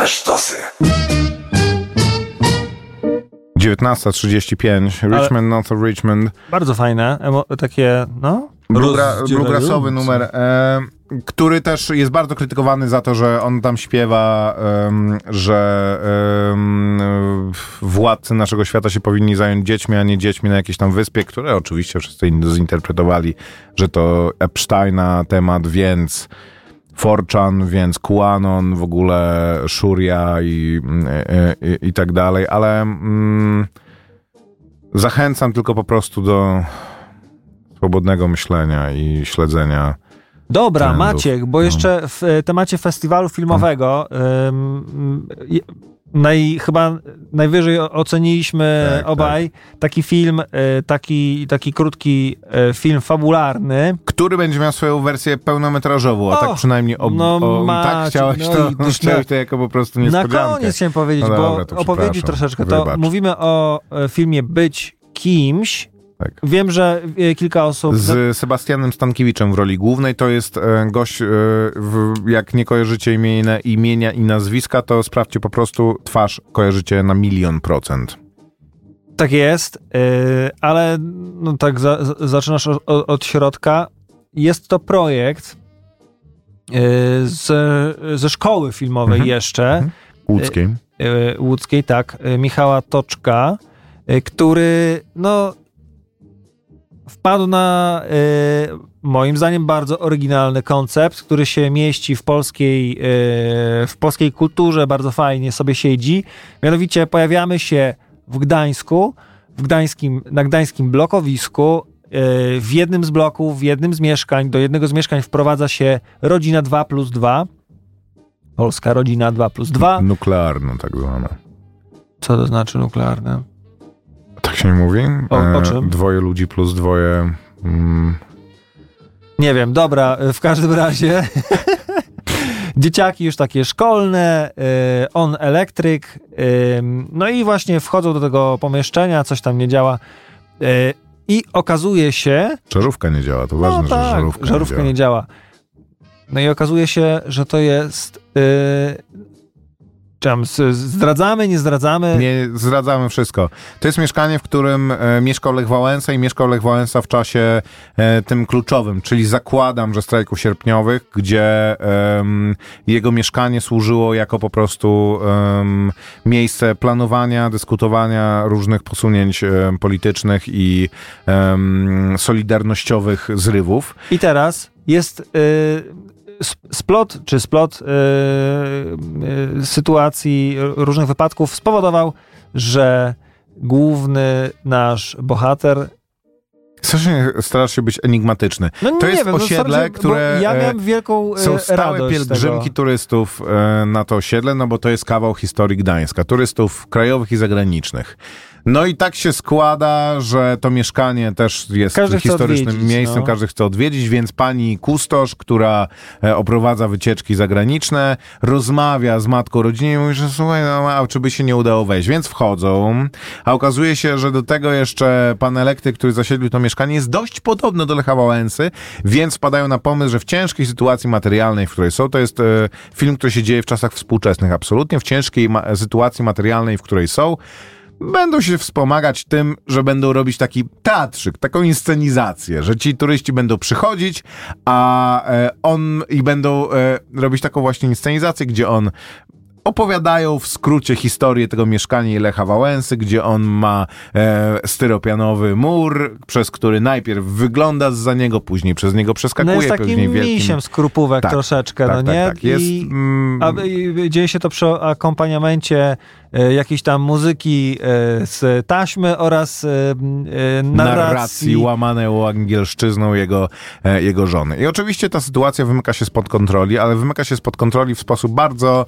Same sztosy. 19.35, Richmond, North of Richmond. Bardzo fajne, emo- takie, no... Bluegra, rozdzielające. bluegrasowy numer, e, który też jest bardzo krytykowany za to, że on tam śpiewa, że władcy naszego świata się powinni zająć dziećmi, a nie dziećmi na jakiejś tam wyspie, które oczywiście wszyscy inni zinterpretowali, że to Epsteina temat, więc Forchan, więc QAnon, w ogóle Shuria i, i, i, i tak dalej, ale mm, zachęcam tylko po prostu do swobodnego myślenia i śledzenia. Dobra, trendów. Maciek, bo No. jeszcze w e, temacie festiwalu filmowego ym, je- naj, chyba najwyżej oceniliśmy Tak, obaj taki film, e, taki, taki krótki e, film fabularny. Który będzie miał swoją wersję pełnometrażową, a O, tak przynajmniej ob, no o, Maciek, tak chciałeś no to, też chciałeś na- to jako po prostu Na niespodziankę. koniec chciałem powiedzieć, No bo dobra, opowiedzieć troszeczkę, to Wybacz. mówimy o e, filmie Być kimś. Tak. Wiem, że e, kilka osób... Z Sebastianem Stankiewiczem w roli głównej. To jest e, gość, e, jak nie kojarzycie imienia, imienia i nazwiska, to sprawdźcie po prostu twarz, kojarzycie na milion procent. Tak jest, ale no tak za, za- zaczynasz od środka. Jest to projekt yy, ze, szkoły filmowej Mhm. jeszcze, Mhm. Łódzkiej. łódzkiej, tak, Michała Toczka, który no wpadł na yy, moim zdaniem bardzo oryginalny koncept, który się mieści w polskiej, yy, w polskiej kulturze, bardzo fajnie sobie siedzi. Mianowicie pojawiamy się w Gdańsku, w gdańskim, na gdańskim blokowisku. yy, W jednym z bloków, w jednym z mieszkań, do jednego z mieszkań wprowadza się rodzina 2 plus 2. Polska rodzina 2 plus 2. Nuklearną tak zwana. Co to znaczy nuklearne? Tak się nie mówi? E, O- o czym? Dwoje ludzi plus dwoje... Mm, Nie wiem, dobra, w każdym razie dzieciaki już takie szkolne, y, on elektryk, no i właśnie wchodzą do tego pomieszczenia, coś tam nie działa i okazuje się, żarówka nie działa, to ważne, no że tak, żarówka, żarówka nie nie działa. No i okazuje się, że to jest zdradzamy, nie zdradzamy? Nie zdradzamy wszystko. To jest mieszkanie, w którym e, mieszkał Lech Wałęsa i mieszkał Lech Wałęsa w czasie e, tym kluczowym, czyli zakładam, że strajków sierpniowych, gdzie em, jego mieszkanie służyło jako po prostu miejsce planowania, dyskutowania różnych posunięć em, politycznych i solidarnościowych zrywów. I teraz jest y, splot, czy splot y, y, sytuacji, różnych wypadków spowodował, że główny nasz bohater. Strasznie starasz się być enigmatyczny. No To jest wiem, no osiedle, się- bo które, Ja e, miałem wielką Są stałe pielgrzymki turystów na to osiedle, no bo to jest kawał historii Gdańska. Turystów krajowych i zagranicznych. No i tak się składa, że to mieszkanie też jest Każdy historycznym miejscem, no. każdy chce odwiedzić, więc pani kustosz, która e, oprowadza wycieczki zagraniczne, rozmawia z matką rodziny i mówi, że słuchaj, no a czy by się nie udało wejść, więc wchodzą, a okazuje się, że do tego jeszcze pan elektryk, który zasiedlił to mieszkanie jest dość podobny do Lecha Wałęsy, więc wpadają na pomysł, że w ciężkiej sytuacji materialnej, w której są, to jest e, film, który się dzieje w czasach współczesnych, absolutnie w ciężkiej ma- sytuacji materialnej, w której są, będą się wspomagać tym, że będą robić taki teatrzyk, taką inscenizację, że ci turyści będą przychodzić, a e, on i będą e, robić taką właśnie inscenizację, gdzie on opowiadają w skrócie historię tego mieszkania Lecha Wałęsy, gdzie on ma e, styropianowy mur, przez który najpierw wygląda za niego, później przez niego przeskakuje, No jest takim pewnie wielkim... misiem skrupówek Tak, troszeczkę, tak, no tak, nie? tak. Jest, I, mm, a, i dzieje się to przy akompaniamencie jakiejś tam muzyki e, z taśmy oraz e, e, narracji. narracji łamaną angielszczyzną jego, e, jego żony. I oczywiście ta sytuacja wymyka się spod kontroli, ale wymyka się spod kontroli w sposób bardzo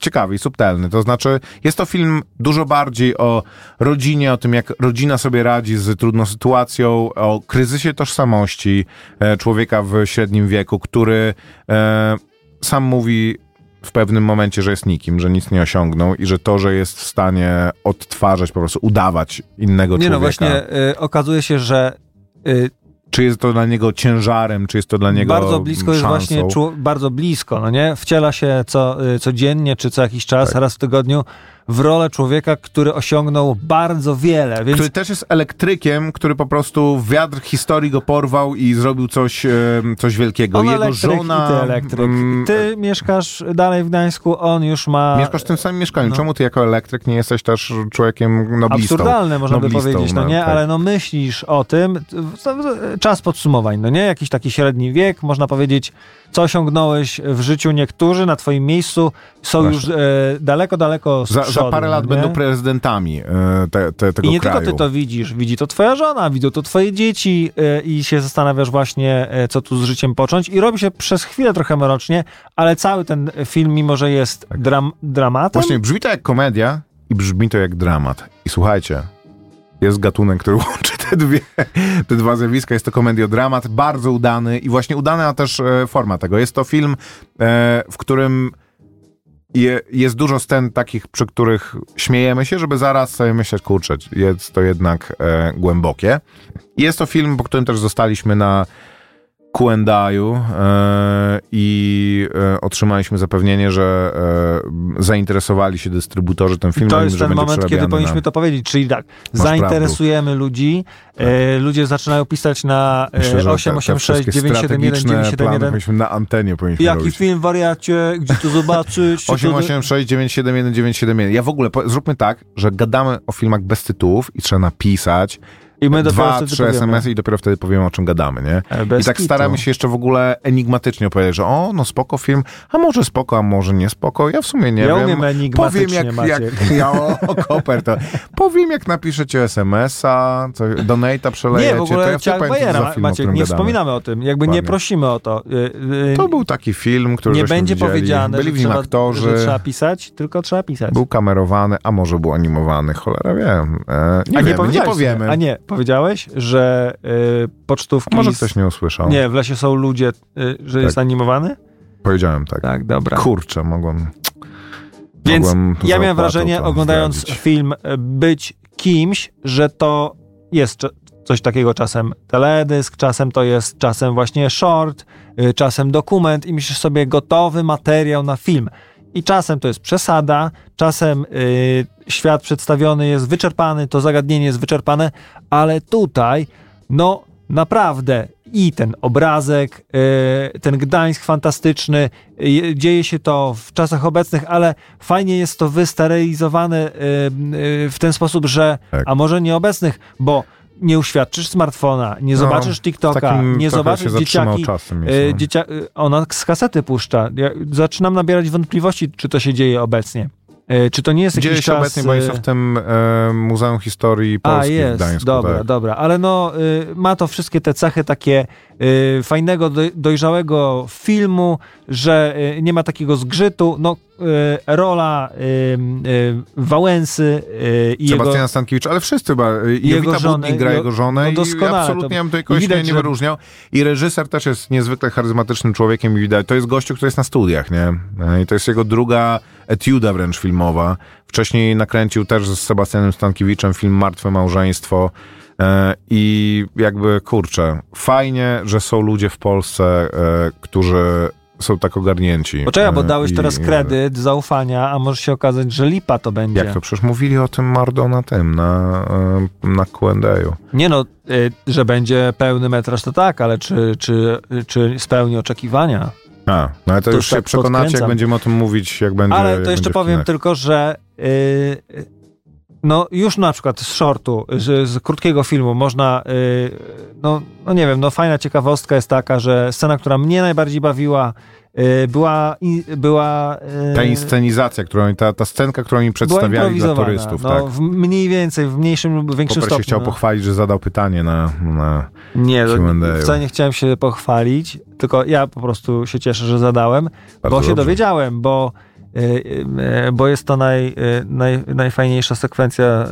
ciekawy i subtelny. To znaczy, jest to film dużo bardziej o rodzinie, o tym, jak rodzina sobie radzi z trudną sytuacją, o kryzysie tożsamości e, człowieka w średnim wieku, który e, sam mówi w pewnym momencie, że jest nikim, że nic nie osiągnął i że to, że jest w stanie odtwarzać, po prostu udawać innego Nie człowieka. no, właśnie e, okazuje się, że e, Czy jest to dla niego ciężarem, czy jest to dla niego bardzo blisko jest szansą? właśnie, czło- bardzo blisko, no nie? Wciela się co, y, codziennie, czy co jakiś czas, Tak. raz w tygodniu, w rolę człowieka, który osiągnął bardzo wiele, więc Który też jest elektrykiem, który po prostu wiatr historii go porwał i zrobił coś, coś wielkiego. on Jego elektryk żona... i ty elektryk. mm, Ty mieszkasz dalej w Gdańsku, on już ma... Mieszkasz w tym samym mieszkaniu. No. Czemu ty jako elektryk nie jesteś też człowiekiem noblistą? Absurdalne można by Noblistą, powiedzieć, no nie? tak. Ale no myślisz o tym, czas podsumowań, no nie? Jakiś taki średni wiek, można powiedzieć, co osiągnąłeś w życiu. Niektórzy na twoim miejscu są Właśnie. już e, daleko, daleko z Za, za parę lat no nie? będą prezydentami e, te, te, tego I nie kraju. tylko ty to widzisz, widzi to twoja żona, widzą to twoje dzieci e, i się zastanawiasz właśnie, e, co tu z życiem począć. I robi się przez chwilę trochę mrocznie, ale cały ten film, mimo że jest dram, dramatem, Właśnie brzmi to jak komedia i brzmi to jak dramat. I słuchajcie, jest gatunek, który łączy te, dwie, te dwa zjawiska. Jest to komediodramat, bardzo udany i właśnie udana też forma tego. Jest to film, w którym je, jest dużo scen takich, przy których śmiejemy się, żeby zaraz sobie myśleć, kurczę, jest to jednak e, głębokie. Jest to film, po którym też zostaliśmy na Q&A'u e, i e, otrzymaliśmy zapewnienie, że e, zainteresowali się dystrybutorzy tym filmem, to jest ten moment, kiedy powinniśmy na... to powiedzieć. Czyli tak, Masz zainteresujemy ludzi, e, ludzie zaczynają pisać na Myślę, że te- te 886 wszystkie 971 strategiczne plany 971. powinniśmy na antenie powinniśmy Jaki robić. film, wariacie, gdzie to zobaczyć? czy to- 886 971 971. Ja w ogóle, zróbmy tak, że gadamy o filmach bez tytułów i trzeba napisać I my dwa, trzy. SMS-y i dopiero wtedy powiemy, o czym gadamy, nie? Bez I tak kitu. staramy się jeszcze w ogóle enigmatycznie opowiedzieć, że o, no spoko film, a może spoko, a może nie spoko. Ja w sumie nie Ja wiem. umiem enigmatycznie, Powiem jak, Maciek. jak ja o, koper to. Powiem jak napiszecie SMS-a, co, donate'a przelejecie, Nie, w to ogóle ja wtedy pamiętam, co Bajera, film, o Maciek, nie gadamy. wspominamy o tym, jakby nie Dokładnie. prosimy o to. Y, y, To był taki film, który nie będzie widzieli. powiedziane, Byli że w nim trzeba, aktorzy. że trzeba pisać, tylko trzeba pisać. Był kamerowany, a może był animowany, cholera wiem. E, nie A wiemy, nie powiedziałeś, powiemy. A nie, powiedziałeś, że y, pocztówki... Może z- ktoś nie usłyszał. Nie, w lesie są ludzie, y, że jest animowany? Powiedziałem tak. Tak, dobra. Kurczę, mogłem... Więc mogłem ja miałem wrażenie, oglądając zdradzić. film, y, być kimś, że to jest coś takiego czasem teledysk, czasem to jest czasem właśnie short, y, czasem dokument i myślisz sobie gotowy materiał na film. I czasem to jest przesada, czasem y, świat przedstawiony jest wyczerpany, to zagadnienie jest wyczerpane, ale tutaj, no naprawdę i ten obrazek, y, ten Gdańsk fantastyczny, y, dzieje się to w czasach obecnych, ale fajnie jest to wysterylizowane y, y, w ten sposób, że, Tak. a może nieobecnych, bo nie uświadczysz smartfona, nie No, zobaczysz TikToka, nie zobaczysz dzieciaki, czasem E, jest, no. dziecia, e, ona z kasety puszcza. Ja zaczynam nabierać wątpliwości, czy to się dzieje obecnie. E, Czy to nie jest jakiś Dzieje się czas... obecnie, bo jest w tym e, Muzeum Historii a, Polski w jest, Gdańsku. dobra, tak. dobra. Ale no, y, ma to wszystkie te cechy takie y, fajnego, doj- dojrzałego filmu, że y, nie ma takiego zgrzytu. No, y, rola y, y, Wałęsy i jego... Sebastian Stankiewicz, ale wszyscy chyba. I Jego Jowita żonę, gra jego żonę no i doskonale, absolutnie to- bym tutaj i kogoś widać, nie, wyróżniał. I reżyser też jest niezwykle charyzmatycznym człowiekiem i widać, to jest gościu, który jest na studiach, nie? E, I to jest jego druga etiuda wręcz filmowa. Wcześniej nakręcił też z Sebastianem Stankiewiczem film Martwe Małżeństwo. E, I jakby, kurczę, fajnie, że są ludzie w Polsce, e, którzy są tak ogarnięci. Poczekaj, bo E, dałeś i- teraz kredyt zaufania, a może się okazać, że lipa to będzie. Jak to? Przecież mówili o tym Mardo na tym, na, na Q&A. Nie no, że będzie pełny metraż to tak, ale czy, czy, czy spełni oczekiwania? A, no ale to, To już się tak przekonacie, jak podkręcam. będziemy o tym mówić, jak będzie Ale jak to jeszcze powiem tylko, że yy, no już na przykład z shortu, z, z krótkiego filmu można, yy, no, no nie wiem, no fajna ciekawostka jest taka, że scena, która mnie najbardziej bawiła, była, i, była yy, Ta inscenizacja, którą, ta, ta scenka, którą była przedstawiali dla turystów, no, tak. w mniej więcej, w mniejszym lub większym Popper się stopniu. chciał no. pochwalić, że zadał pytanie na... na Nie, wcale nie chciałem się pochwalić, tylko ja po prostu się cieszę, że zadałem, Bardzo bo się dobrze. dowiedziałem, bo, y, bo jest to naj, naj, najfajniejsza sekwencja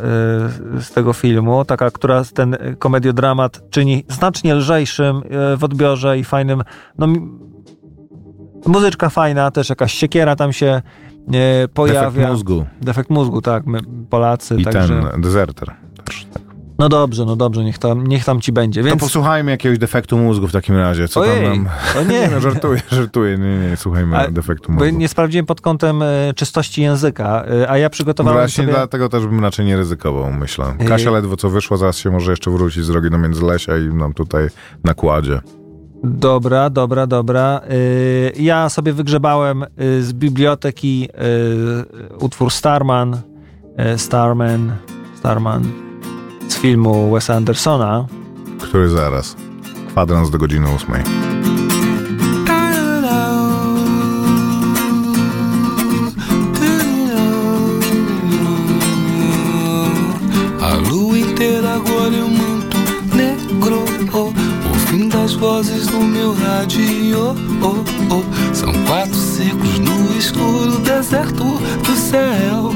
z tego filmu, taka, która ten komediodramat czyni znacznie lżejszym w odbiorze i fajnym. No, muzyczka fajna, też jakaś siekiera tam się y, pojawia. defekt mózgu Defekt mózgu, tak, my Polacy, i także... ten dezerter. Też, tak. No dobrze, no dobrze, niech tam, niech tam ci będzie. To Więc... posłuchajmy jakiegoś defektu mózgu w takim razie. Co Ojej, tam nam... o nie. no, żartuję, żartuję. Nie, nie, słuchajmy A- defektu mózgu. nie sprawdziłem pod kątem e, czystości języka, e, a ja przygotowałem Właśnie sobie... dlatego też bym raczej nie ryzykował, myślę. Kasia ledwo co wyszła, zaraz się może jeszcze wrócić z drogi do Międzylesia i nam tutaj nakładzie. Dobra, dobra, dobra. E, ja sobie wygrzebałem e, z biblioteki e, utwór Starman, Starman, Starman z filmu Wesa Andersona. Który zaraz? Kwadrans do godziny ósmej. Vozes do meu rádio. oh, oh, são quatro ciclos no escuro deserto do céu.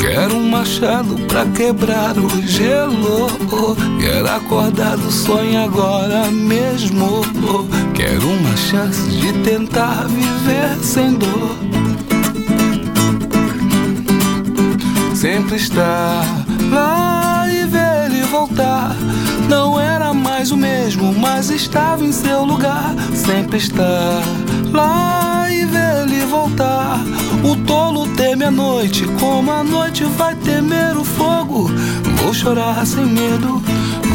Quero um machado pra quebrar o gelo. oh, Quero acordar do sonho agora mesmo. oh, Quero uma chance de tentar viver sem dor. Sempre estar lá e ver ele voltar. Não era mais o mesmo, mas estava em seu lugar. Sempre estar lá e ver ele voltar. O tolo teme a noite, como a noite vai temer o fogo. Vou chorar sem medo,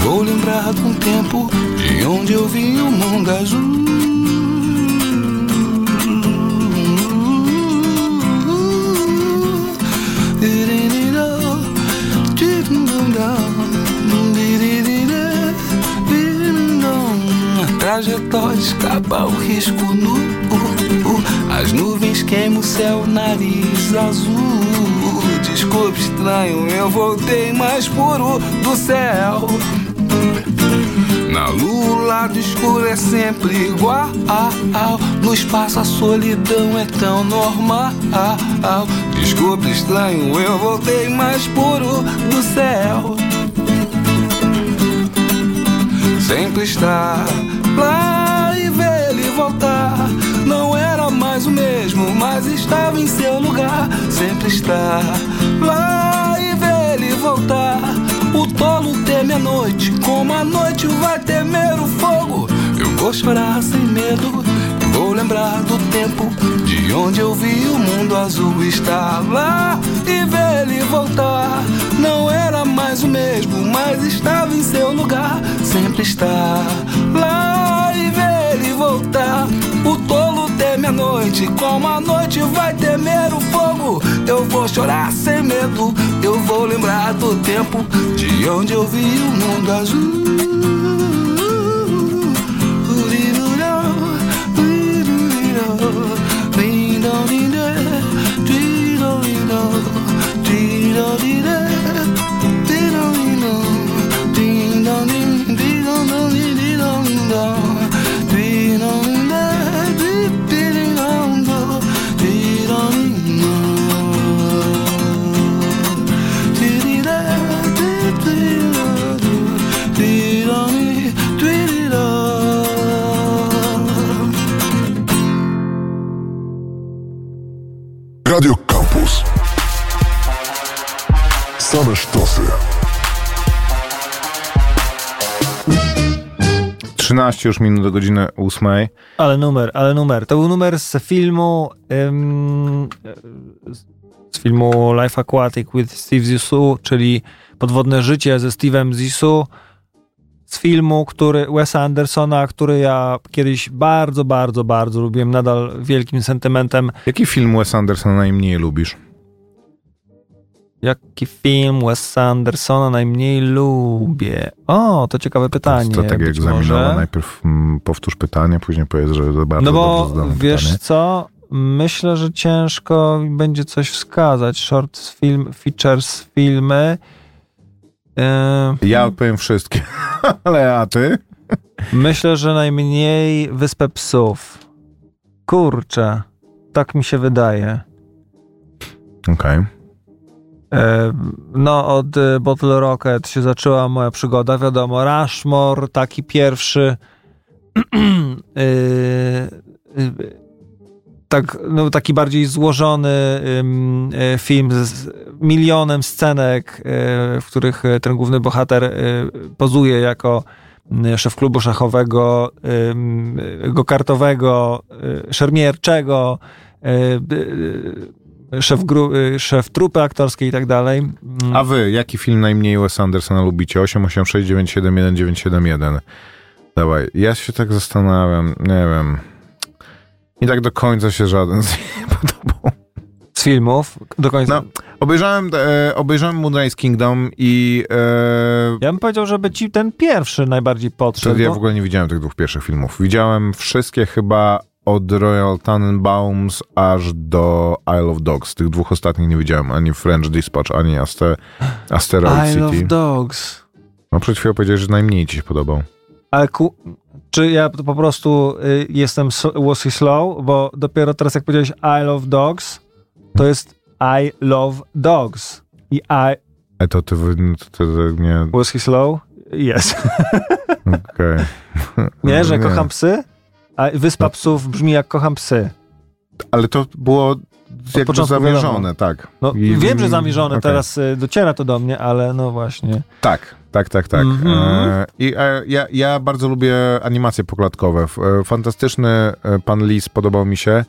vou lembrar de um tempo de onde eu vi o mundo azul. Trajetória escapa o risco nu. As nuvens queimam o céu, nariz azul. Desculpe, estranho, eu voltei mais puro do céu. Na lua, o lado escuro é sempre igual. No espaço, a solidão é tão normal. Desculpe, estranho, eu voltei mais puro do céu. Sempre estar lá e ver ele voltar. Não era mais o mesmo, mas estava em seu lugar. Sempre estar lá e ver ele voltar. O tolo teme a noite, como a noite vai temer o fogo. Eu vou chorar sem medo, vou lembrar do tempo de onde eu vi o mundo azul estar lá e ver ele voltar. Não era mais o mesmo, mas estava em seu lugar. Sempre estar lá e ver ele voltar. O tolo teme a noite, como a noite vai temer o fogo. Eu vou chorar sem medo, eu vou lembrar do tempo de onde eu vi o mundo azul. Radio 13 już minut do godziny ósmej. Ale numer, ale numer. To był numer z filmu ym, z filmu Life Aquatic with Steve Zissou, czyli Podwodne życie ze Steve'em Zissou. z filmu, który Wesa Andersona, który ja kiedyś bardzo, bardzo, bardzo lubiłem, nadal wielkim sentymentem. Jaki film Wes Andersona najmniej lubisz? Jaki film Wesa Andersona najmniej lubię? O, to ciekawe pytanie. Strategia egzaminowa. może. Najpierw mm, powtórz pytanie, później powiedz, że to bardzo No bo wiesz pytanie. co? Myślę, że ciężko będzie coś wskazać. Short film, features, filmy. Yy, Ja odpowiem wszystkie, ale a ty? Myślę, że najmniej Wyspę Psów. Kurczę, tak mi się wydaje. Okej. E, No, od e, Bottle Rocket się zaczęła moja przygoda. Wiadomo, Rushmore, taki pierwszy. e, e, tak, no, taki bardziej złożony e, film z milionem scenek, e, w których e, ten główny bohater e, pozuje jako szef klubu szachowego, ym, e, go-kartowego, e, szermierczego, e, e, szef, gru, e, szef trupy aktorskiej i tak dalej. Mm, A wy, jaki film najmniej Wes Andersona lubicie? 886 971 971. Dawaj, ja się tak zastanawiam, nie wiem. I tak do końca się żaden z nich nie podobał. z filmów do końca. No, obejrzałem, e, obejrzałem Moonrise Kingdom i e, Ja bym powiedział, żeby ci ten pierwszy najbardziej to podszedł. ja bo- w ogóle nie widziałem tych dwóch pierwszych filmów. Widziałem wszystkie chyba od Royal Tenenbaums aż do Isle of Dogs. Tych dwóch ostatnich nie widziałem, ani French Dispatch, ani Aster, Asteroid I City. love dogs. No przed chwilą powiedziałeś, że najmniej ci się podobał. Ale ku... czy ja po prostu y, jestem łosy slow, bo dopiero teraz jak powiedziałeś I love dogs, to jest I love dogs. I I E to ty, to, to nie... he slow? Jest. Okej. Nie, że Nie. kocham psy? A Wyspa No. Psów brzmi jak kocham psy. Ale to było jakby zamierzone, wiadomo. tak. No, I- wiem, że zamierzone, okej. teraz y, dociera to do mnie, ale no właśnie. Tak, tak, tak, tak. Mhm. E, I e, ja, ja bardzo lubię animacje poklatkowe. E, Fantastyczny pan Lis podobał mi się,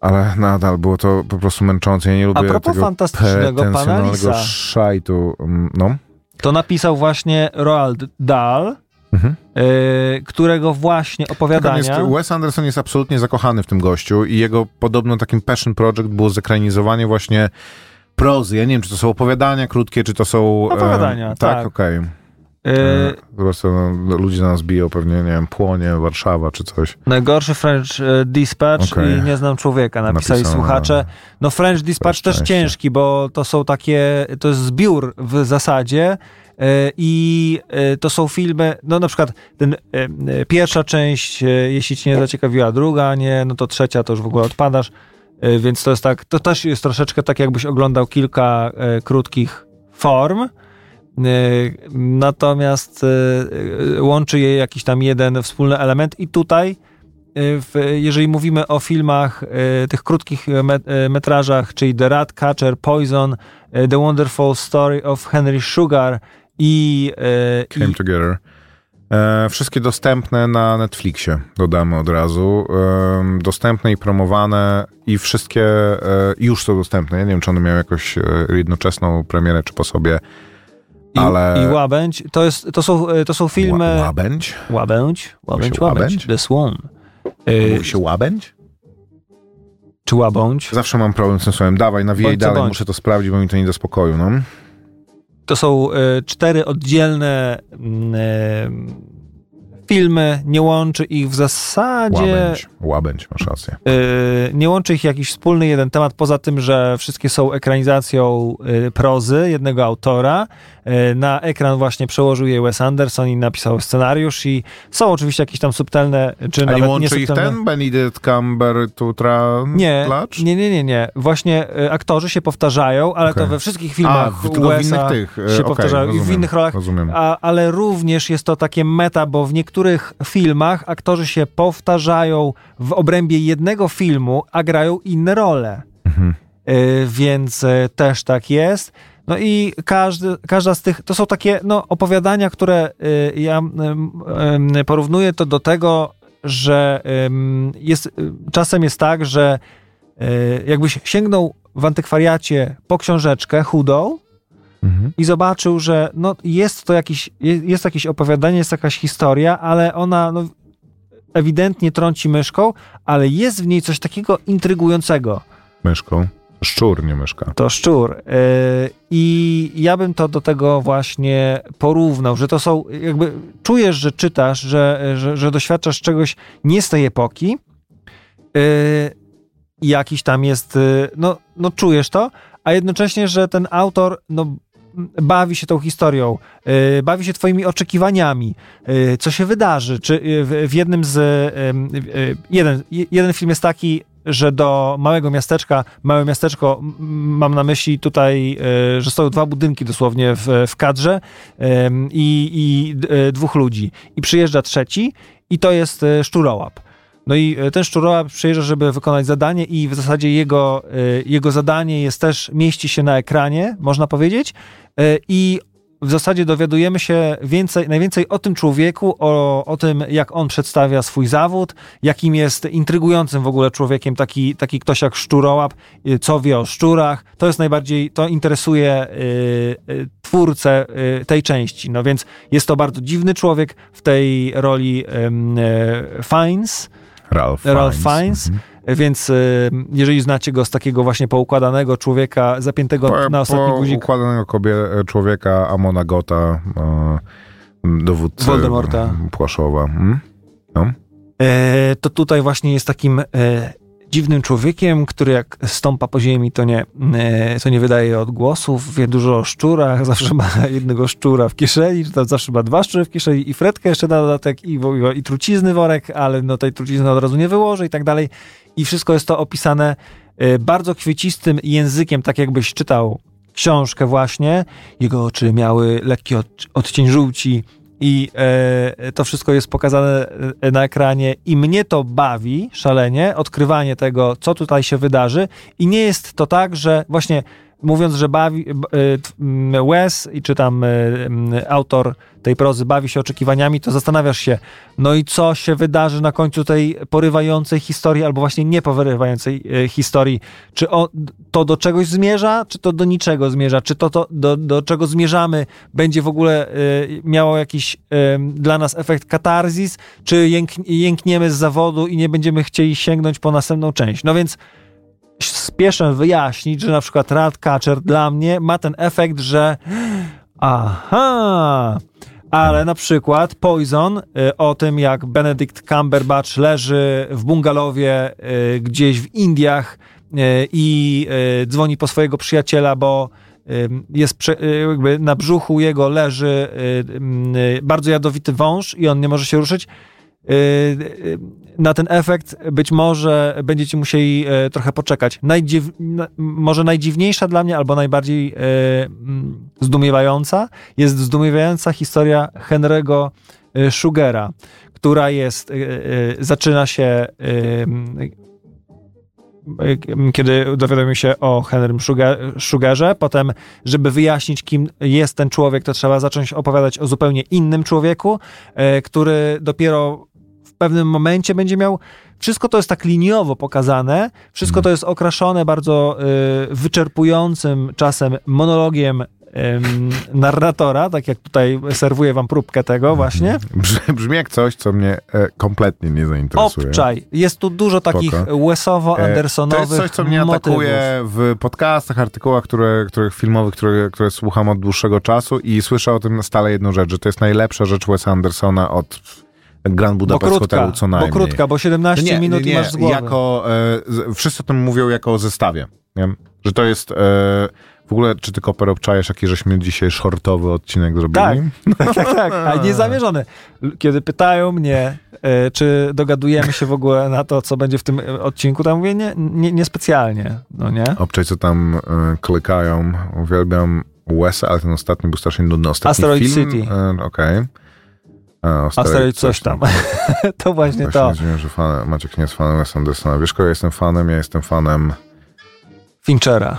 ale nadal było to po prostu męczące. Ja nie lubię propos tego fantastycznego pana Lisa. szajtu. Mm, No. To napisał właśnie Roald Dahl, Mhm. y, którego właśnie on jest, opowiadania... Wes Anderson jest absolutnie zakochany w tym gościu i jego podobno takim passion project było zekranizowanie właśnie prozy. Ja nie wiem, czy to są opowiadania krótkie, czy to są... e, Opowiadania, tak. tak. okej. y, E, Po prostu no, ludzie na nas biją pewnie, nie wiem, płonie Warszawa czy coś. Najgorszy French e, Dispatch Okej. i Nie znam człowieka, napisali Napisano, słuchacze. No French Dispatch też ciężki, bo to są takie, to jest zbiór w zasadzie e, i e, to są filmy, no na przykład ten, e, e, pierwsza część, e, jeśli cię nie zaciekawiła, druga nie, no to trzecia to już w ogóle odpadasz, E, więc to jest tak, to też jest troszeczkę tak jakbyś oglądał kilka e, krótkich form, E, Natomiast e, e, łączy je jakiś tam jeden wspólny element. I tutaj, e, jeżeli mówimy o filmach, e, tych krótkich met, e, metrażach, czyli The Rat Catcher, Poison, e, The Wonderful Story of Henry Sugar i, e, Came i Together. E, wszystkie dostępne na Netflixie, dodamy od razu. E, dostępne i promowane i wszystkie e, już są dostępne. Ja nie wiem, czy one miały jakąś e, jednoczesną premierę, czy po sobie. i, ale- i Łabędź, to, jest, to, są, e, to są filmy... Ła- Łabędź? Łabędź? Łabędź, Łabędź? The Swan. Mówi się Łabędź? czy Łabądź? Zawsze mam problem z tym słowem. Dawaj, nawijaj Bądź dalej, bądź. muszę to sprawdzić, bo mi to nie do spokoju, no. To są e, cztery oddzielne mm, e, filmy, nie łączy ich w zasadzie, Łabędź, Łabędź, masz rację. e, nie łączy ich jakiś wspólny jeden temat, poza tym, że wszystkie są ekranizacją e, prozy jednego autora. E, na ekran właśnie przełożył je Wes Anderson i napisał scenariusz i są oczywiście jakieś tam subtelne, czy A nie łączy ich ten? Benedict Cumbertutra Nie, nie, nie, nie, nie. Właśnie e, aktorzy się powtarzają, ale Okej. to we wszystkich A, filmach w, tylko w Wesa innych tych. e, się okej, powtarzają i w rozumiem, innych rolach. Rozumiem. A, ale również jest to takie meta, bo w niektórych filmach aktorzy się powtarzają w obrębie jednego filmu, a grają inne role. Mhm. Y, więc y, też tak jest. No i każdy, każda z tych, to są takie no, opowiadania, które y, ja porównuję to do tego, że jest, czasem jest tak, że jakbyś sięgnął w antykwariacie po książeczkę chudą, Mhm. i zobaczył, że no, jest to jakiś, je- jest jakieś opowiadanie, jest jakaś historia, ale ona no, ewidentnie trąci myszką, ale jest w niej coś takiego intrygującego. Myszką. Szczur, nie myszka. To szczur. Yy, I ja bym to do tego właśnie porównał, że to są, jakby czujesz, że czytasz, że, że, że doświadczasz czegoś nie z tej epoki. Yy, i jakiś tam jest, yy, no, no czujesz to, a jednocześnie, że ten autor, no bawi się tą historią, yy, bawi się twoimi oczekiwaniami, yy, co się wydarzy, czy yy, w, jednym z, jeden, jeden film jest taki, że do małego miasteczka, małe miasteczko, mam na myśli tutaj, że są dwa budynki dosłownie w, w kadrze i, i dwóch ludzi. I przyjeżdża trzeci i to jest szczurołap. No i e, ten szczurołap przyjeżdża, żeby wykonać zadanie i w zasadzie jego, e, jego zadanie jest też, mieści się na ekranie, można powiedzieć, e, i w zasadzie dowiadujemy się więcej, najwięcej o tym człowieku, o, o tym, jak on przedstawia swój zawód, jakim jest intrygującym w ogóle człowiekiem taki, taki ktoś jak szczurołap, co wie o szczurach. To jest najbardziej, to interesuje y, y, twórcę y, tej części. No więc jest to bardzo dziwny człowiek w tej roli y, Fiennes, Ralph, Ralph Fiennes. Fiennes. Mhm. Więc y, jeżeli znacie go z takiego właśnie poukładanego człowieka, zapiętego Po, na ostatni po guzik układanego kobie, człowieka Amona Gota, e, dowódcy Voldemorta. Płaszowa. Hmm? No. E, to tutaj właśnie jest takim e, dziwnym człowiekiem, który jak stąpa po ziemi, to nie, e, to nie wydaje odgłosów, wie dużo o szczurach, zawsze ma jednego szczura w kieszeni, czy tam zawsze ma dwa szczury w kieszeni i fretkę jeszcze na dodatek i, wo- i trucizny worek, ale no tej trucizny od razu nie wyłoży i tak dalej. I wszystko jest to opisane e, bardzo kwiecistym językiem, tak jakbyś czytał książkę właśnie. Jego oczy miały lekki od, odcień żółci i e, to wszystko jest pokazane e, na ekranie. I mnie to bawi szalenie, odkrywanie tego, co tutaj się wydarzy. I nie jest to tak, że właśnie mówiąc, że bawi m, Wes i czy tam m, autor tej prozy bawi się oczekiwaniami, to zastanawiasz się, no i co się wydarzy na końcu tej porywającej historii, albo właśnie nie porywającej e, historii. Czy o, to do czegoś zmierza, czy to do niczego zmierza? Czy to, to do, do czego zmierzamy będzie w ogóle miało jakiś dla nas efekt katarzis, czy jęk, jękniemy z zawodu i nie będziemy chcieli sięgnąć po następną część? No więc spieszę wyjaśnić, że na przykład Ratcatcher dla mnie ma ten efekt, że aha, ale na przykład Poison y, o tym, jak Benedict Cumberbatch leży w bungalowie y, gdzieś w Indiach y, i dzwoni po swojego przyjaciela, bo jest jakby na brzuchu jego leży bardzo jadowity wąż i on nie może się ruszyć. Na ten efekt być może będziecie musieli e, trochę poczekać. Najdziw, na, może najdziwniejsza dla mnie, albo najbardziej e, mm, zdumiewająca, jest zdumiewająca historia Henry'ego e, Sugera, która jest, zaczyna się kiedy dowiadujemy się o Henrym Sugar, Sugarze, potem, żeby wyjaśnić, kim jest ten człowiek, to trzeba zacząć opowiadać o zupełnie innym człowieku, który dopiero pewnym momencie będzie miał. Wszystko to jest tak liniowo pokazane, wszystko to jest okraszone bardzo y, wyczerpującym czasem monologiem ym, narratora, tak jak tutaj serwuję wam próbkę tego właśnie. Brzmi, jak coś, co mnie e, kompletnie nie zainteresuje. Obczaj. Jest tu dużo takich. Wesowo-Andersonowych To jest coś, co mnie motywów. atakuje w podcastach, artykułach, które, których filmowych, które, które słucham od dłuższego czasu i słyszę o tym stale jedną rzecz, że to jest najlepsza rzecz Wesa Andersona od Grand Bo Budapest krótka, Hotelu, co bo najmniej. krótka, bo 17 nie, minut nie, i masz z głowy. Jako, e, wszyscy o tym mówią jako o zestawie. Nie? Że to jest... E, w ogóle, czy ty Koper obczajesz, jaki żeśmy dzisiaj shortowy odcinek zrobili? Tak. tak, tak, tak, a niezamierzony. Kiedy pytają mnie, e, czy dogadujemy się w ogóle na to, co będzie w tym e, odcinku, to ja mówię, nie, nie, niespecjalnie, no nie? Obczaj, co tam e, klikają. Uwielbiam Wesa, ale ten ostatni był strasznie nudny. Ostatni Asteroid film, City. E, Okej. A, Asteroid coś tam. to właśnie to. nie dziwię, że fan, Maciek nie jest fanem Wes Andersona. Wiesz, kogo ja jestem fanem? Ja jestem fanem... Finchera.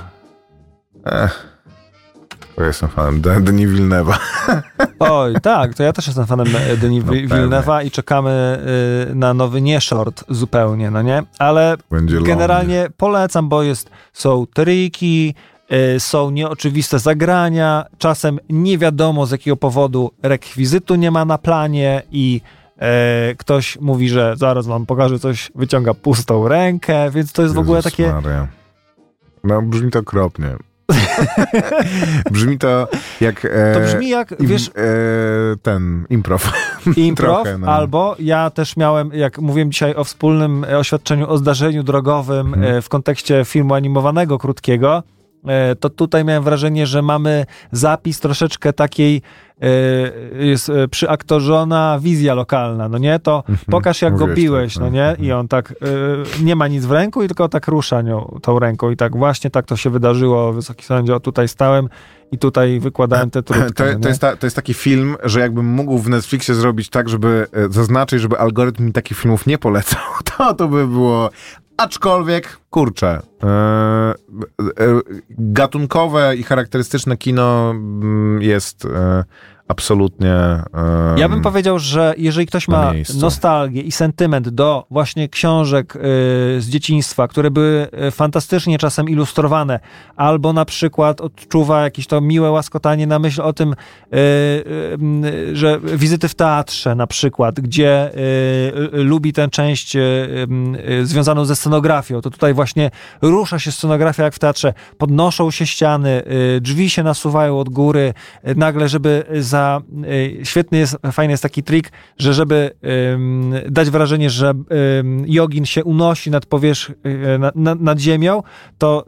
Ja jestem fanem De- Denis Villeneuve'a. Oj, tak, to ja też jestem fanem e, Denis No Villeneuve'a i czekamy y, na nowy nie short zupełnie, no nie? Ale Będzie generalnie polecam, bo jest, są triki, są nieoczywiste zagrania, czasem nie wiadomo z jakiego powodu rekwizytu nie ma na planie i e, ktoś mówi, że zaraz wam pokażę coś, wyciąga pustą rękę, więc to jest w ogóle Jezus takie... Maria. No, brzmi to okropnie. brzmi to jak... E, To brzmi jak, im, wiesz, e, ten, improv. improv, trochę, no. albo ja też miałem, jak mówiłem dzisiaj o wspólnym e, oświadczeniu o zdarzeniu drogowym e, w kontekście filmu animowanego krótkiego, e, to tutaj miałem wrażenie, że mamy zapis troszeczkę takiej e, jest e, przyaktorzona wizja lokalna, no nie? To pokaż jak go Mówiłeś biłeś, tak, no no. nie? Mhm. I on tak e, nie ma nic w ręku i tylko tak rusza nią, tą ręką i tak właśnie tak to się wydarzyło, Wysoki Sądzie, o tutaj stałem i tutaj wykładałem te trudki. To, no to, jest ta, to jest taki film, że jakbym mógł w Netflixie zrobić tak, żeby e, zaznaczyć, żeby algorytm mi takich filmów nie polecał, to to by było... Aczkolwiek, kurczę, e, e, gatunkowe i charakterystyczne kino mm, jest absolutnie... E, Ja bym powiedział, że jeżeli ktoś ma miejscu. nostalgię i sentyment do właśnie książek y, z dzieciństwa, które były y, fantastycznie czasem ilustrowane, albo na przykład odczuwa jakieś to miłe łaskotanie na myśl o tym, y, y, że wizyty w teatrze na przykład, gdzie y, y, lubi tę część związaną ze scenografią, to tutaj właśnie rusza się scenografia jak w teatrze, podnoszą się ściany, drzwi się nasuwają od góry, nagle, żeby za y, świetny jest, fajny jest taki trik, że żeby dać wrażenie, że jogin się unosi nad powierzch, y, na, na, nad ziemią, to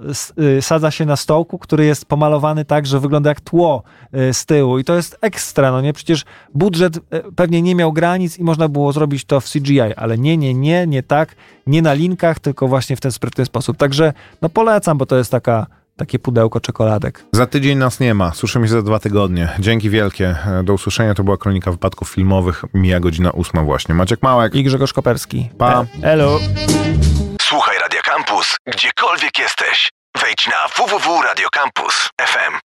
y, sadza się na stołku, który jest pomalowany tak, że wygląda jak tło z tyłu i to jest ekstra, no nie? Przecież budżet pewnie nie miał granic i można było zrobić to w CGI, ale nie, nie, nie, nie tak, nie na linkach, tylko właśnie w ten sprytny sposób. Także no polecam, bo to jest taka, takie pudełko czekoladek. Za tydzień nas nie ma. Słyszymy się za dwa tygodnie. Dzięki wielkie. E, Do usłyszenia. To była kronika wypadków filmowych. Mija godzina ósma właśnie. Maciek Małek. I Grzegorz Koperski. Pa. E, Elo. Słuchaj Radio Campus, gdziekolwiek jesteś. Wejdź na www.radiocampus.fm.